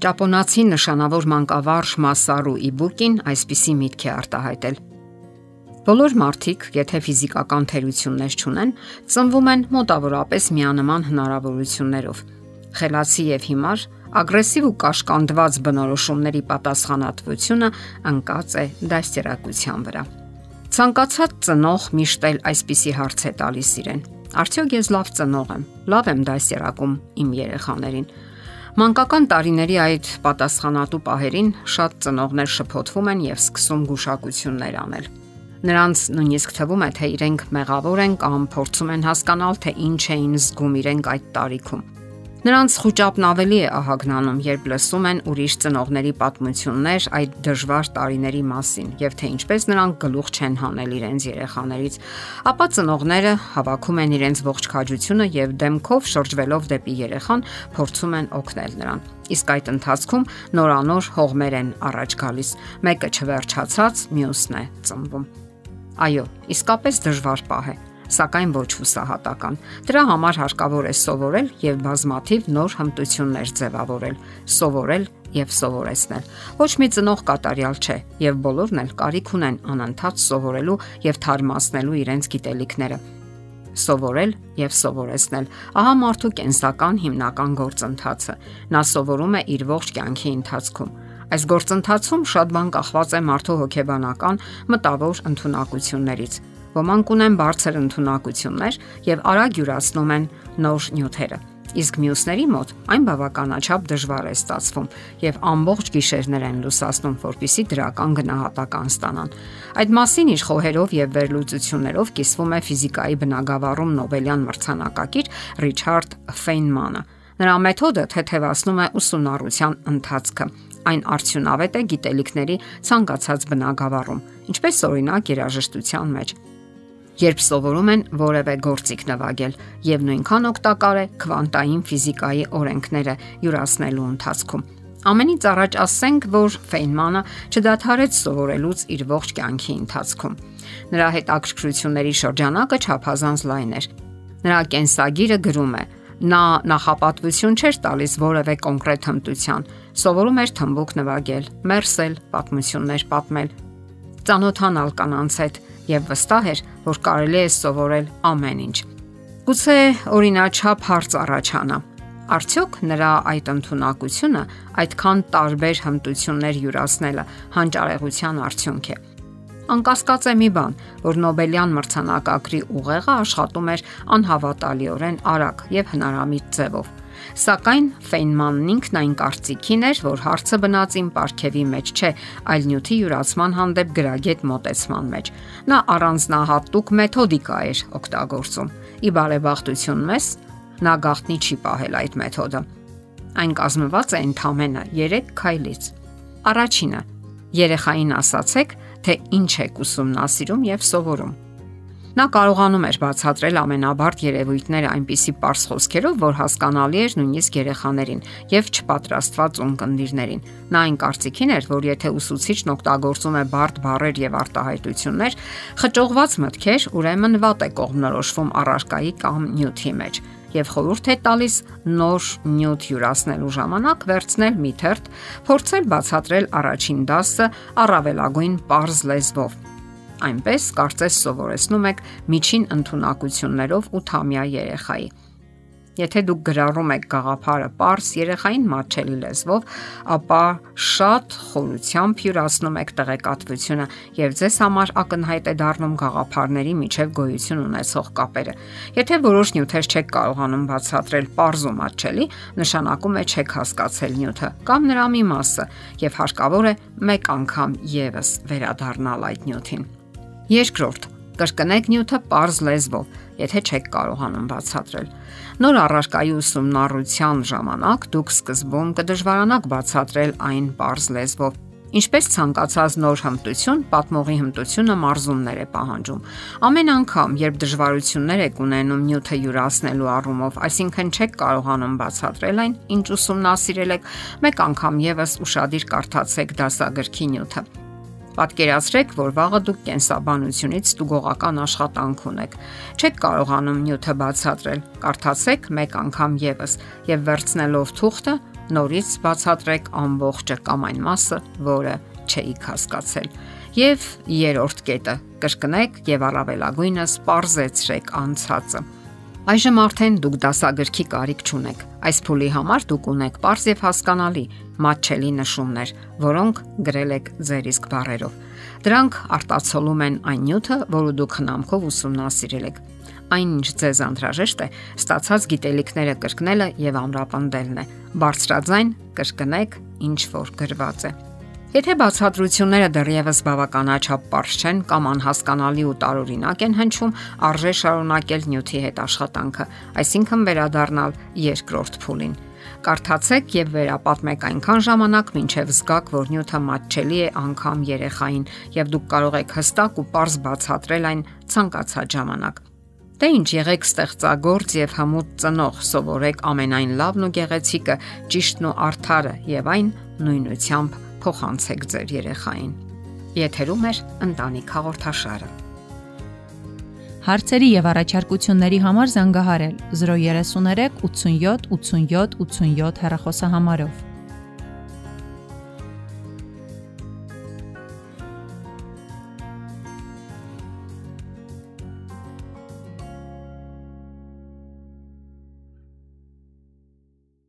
Ճապոնացի նշանավոր մանկավարժ Մասարու Իբուկին այսպիսի միտք է արտահայտել. Բոլոր մարդիկ, եթե ֆիզիկական թերություններ չունեն, ծնվում են մոտավորապես միանման հնարավորություններով։ Խելացի եւ հիմար, ագրեսիվ ու կաշկանդված բնորոշումների պատասխանատվությունը ընկած է դաստիարակության վրա։ Ցանկացած ծնող միշտ էլ այսպիսի հարց է տալիս իրեն. Արդյոք ես լավ ծնող եմ, լավ եմ դաստիարակում իմ երեխաներին Մանկական տարիների այդ պատասխանատու պահերին շատ ծնողներ շփոթվում են եւ սկսում գուշակություններ անել։ Նրանց նույնիսկ թվում է, թե իրենք մեղավոր են կամ փորձում են հասկանալ, թե ինչ էին զգում իրենք այդ տարիքում։ Նրանց խոճապն ավելի է ահագնանում, երբ լսում են ուրիշ ծնողների պատմություններ այդ դժվար տարիների մասին եւ թե ինչպես նրանք գլուխ չեն հանել իրենց երեխաներից, ապա ծնողները հավաքում են իրենց ողջ քաջությունը եւ դեմքով շրջվելով դեպի երեխան փորձում են օգնել նրան։ Իսկ այդ ընթացքում նորանոր հողմեր են առաջ գալիս։ Մեկը չվերջացած, մյուսն է ծնվում։ Այո, իսկապես դժվար պահ է սակայն ոչ հուսահատական։ Դրա համար հարկավոր է սովորել եւ բազմաթիվ նոր հմտություններ ձևավորել, սովորել եւ սովորեցնել։ Ոչ մի ծնող կատարյալ չէ եւ բոլորն էլ կարիք ունեն անընդհատ սովորելու եւ թարմացնելու իրենց գիտելիքները սովորել եւ սովորեցնել։ Ահա մարդու կենսական հիմնական գործընթացը։ Նա սովորում է իր ողջ կյանքի ընթացքում։ Այս գործընթացում շատ բան կախված է մարդու հոգեբանական մտավոր ընտունակություններից։ Ոմանք ունեն բարձր ընտունակություններ եւ արագ յուրացնում են նոր նյութերը։ Իսկ մյուսների մոտ այն բավականաչափ դժվար է ստացվում եւ ամբողջ գիշերներ են լուսացնում, որpիսի դրական գնահատական ստանան։ Այդ մասին իր խոհերով եւ վերլուծություններով կիսվում է ֆիզիկայի բնագավառում Նոբելյան մրցանակակիր Ռիչարդ Ֆեյնմանը։ Նրա մեթոդը թեթևացնում է ուսումնառության ընթացքը այն արդյունավետ է գիտելիքների ցանկացած բնագավառում, ինչպես օրինակ երաժշտության մեջ երբ սովորում են որևէ գործիք նվագել եւ նույնքան օգտակար է քվանտային ֆիզիկայի օրենքները յուրացնելու ընթացքում։ Ամենից առաջ ասենք, որ Ֆեյնմանը չդադարեց սովորելուց իր ողջ կյանքի ընթացքում։ Նրա հետ ակրկրությունների շրջանակը չափազանց լայն էր։ Նրա կենսագիրը գրում է. նա նախապատվություն չէր տալիս որևէ կոնկրետ հմտության, սովորում էր թմբուկ նվագել, մերսել, պատմություններ պատմել, ծանոթանալ կանանց հետ, եւ վստահ էր, որ կարելի է սովորել ամեն ինչ։ Գուցե օրինաչափ հարց առաջանա. Արդյոք նրա այդ ընտունակությունը այդքան տարբեր հմտություններ յուրացնելը հանճարեղության արդյունք է։ Անկասկած է մի բան, որ Նոբելյան մրցանակակրի ուղեղը աշխատում էր անհավատալիորեն արագ եւ հնարամիտ ձևով Սակայն Ֆեյնմանն ինքն այն կարծիքին էր, որ հարցը բնածին ապարքեվի մեջ չէ, այլ նյութի յուրացման հանդեպ գրագետ մոտեցման մեջ։ Նա առանձնահատուկ մեթոդիկա էր օգտագործում։ Ի բարեբախտություն մեզ նա գաղտնի չի պահել այդ մեթոդը։ Այն կազմված է ընդամենը 3 քայլից։ Առաջինը՝ երեխային ասացեք, թե ինչ եք ուսումնասիրում եւ սովորում։ Նա կարողանում էր բացատրել ամենաբարդ երևույթները այնպիսի པարս խոսքերով, որ հասկանալի էր նույնիսկ երեխաներին եւ չպատրաստված ունկնդիրներին։ Նա այն կարծիքին էր, որ եթե ուսուցիչն օգտագործում է բարդ բառեր եւ արտահայտություններ, խճողված մտքեր, ուրեմն վատ է կողմնորոշվում առարկայի կամ նյութի մեջ եւ խորհուրդ է տալիս նոր նյութ յուրացնելու ժամանակ վերցնել մի թերթ, փորձել բացատրել առաջին դասը առավելագույն པարզ լեզվով Այնպես կարծես սովորեցնում եք միջին ընտունակություններով 8-ամյա երեխայի։ Եթե դուք գրառում եք գաղափարը པարս երեխային մատչելի լեզվով, ապա շատ խորությամբ յուրացնում եք տեղեկատվությունը եւ ձեզ համար ակնհայտ է դառնում գաղափարների միջև գոյություն ունեցող կապերը։ Եթե որոշ նյութեր չեք կարողանում բացատրել པարզ ու մատչելի, նշանակում է չեք հասկացել նյութը կամ նրա մի մասը եւ հարկավոր է մեկ անգամ եւս վերադառնալ այդ նյութին։ Երկրորդ՝ կրկնեք նյութը པարզ լեզվով, եթե չեք կարողանում բացատրել։ Նոր առարկայի ուսումնառության ժամանակ դուք սկզբում կդժվարանաք բացատրել այն པարզ լեզվով։ Ինչպես ցանկացած նոր հմտություն, պատմողի հմտությունը մարզումներ է պահանջում։ Ամեն անգամ, երբ դժվարություններ եք ունենում նյութը յուրացնելու առումով, այսինքն չեք կարողանում բացատրել այն, ինչ ուսումնասիրել եք, մեկ անգամ եւս ուրախadir կարդացեք դասագրքի նյութը։ Պատկերացրեք, որ վաղը դուք կենսաբանությունից ստուգողական աշխատանք ունեք։ Չեք կարողանում նյութը բացատրել։ Կարդացեք մեկ անգամ եւս եւ վերցնելով թուղթը նորից բացատրեք ամբողջը կամ այն մասը, որը չէիք հասկացել։ Եվ երրորդ կետը՝ կրկնեք եւ առավելագույնս parzեցրեք անցածը։ Այժմ արդեն դուք դասագրքի կարիք չունեք։ Այս փուլի համար դուք ունեք པարզ եւ հասկանալի մատչելի նշումներ, որոնք գրել եք ձեր իսկ բառերով։ Դրանք արտացոլում են այն նյութը, որը դուք խնամքով ուսումնասիրել եք։ Այնինչ ձեզ անհրաժեշտ է ստացած գիտելիքները կրկնելը եւ ամրապնդելն է։ Բարձրաձայն կրկնեք ինչ որ գրված է։ Եթե բացատրությունները դեռևս բավականաչափ པարզ չեն կամ անհասկանալի ու տարօրինակ են հնչում, արժե շարունակել նյութի հետ աշխատանքը, այսինքն վերադառնալ երկրորդ փուլին։ Կարդացեք եւ վերապատմեք այնքան ժամանակ, մինչեւ զգաք, որ նյութը մատչելի է անգամ երեխային եւ դուք կարող եք հստակ ու པարզ բացատրել այն ցանկացած ժամանակ։ Դե ինչ եղեք ստեղծագործ եւ հմուտ ծնող, սովորեք ամենայն լավն ու գեղեցիկը, ճիշտն ու արդարը եւ այն նույնությամբ փոխանցեք ձեր երեխային։ Եթերում է ընտանիք հաղորդաշարը։ Հարցերի եւ առաջարկությունների համար զանգահարել 033 87 87 87 հեռախոսահամարով։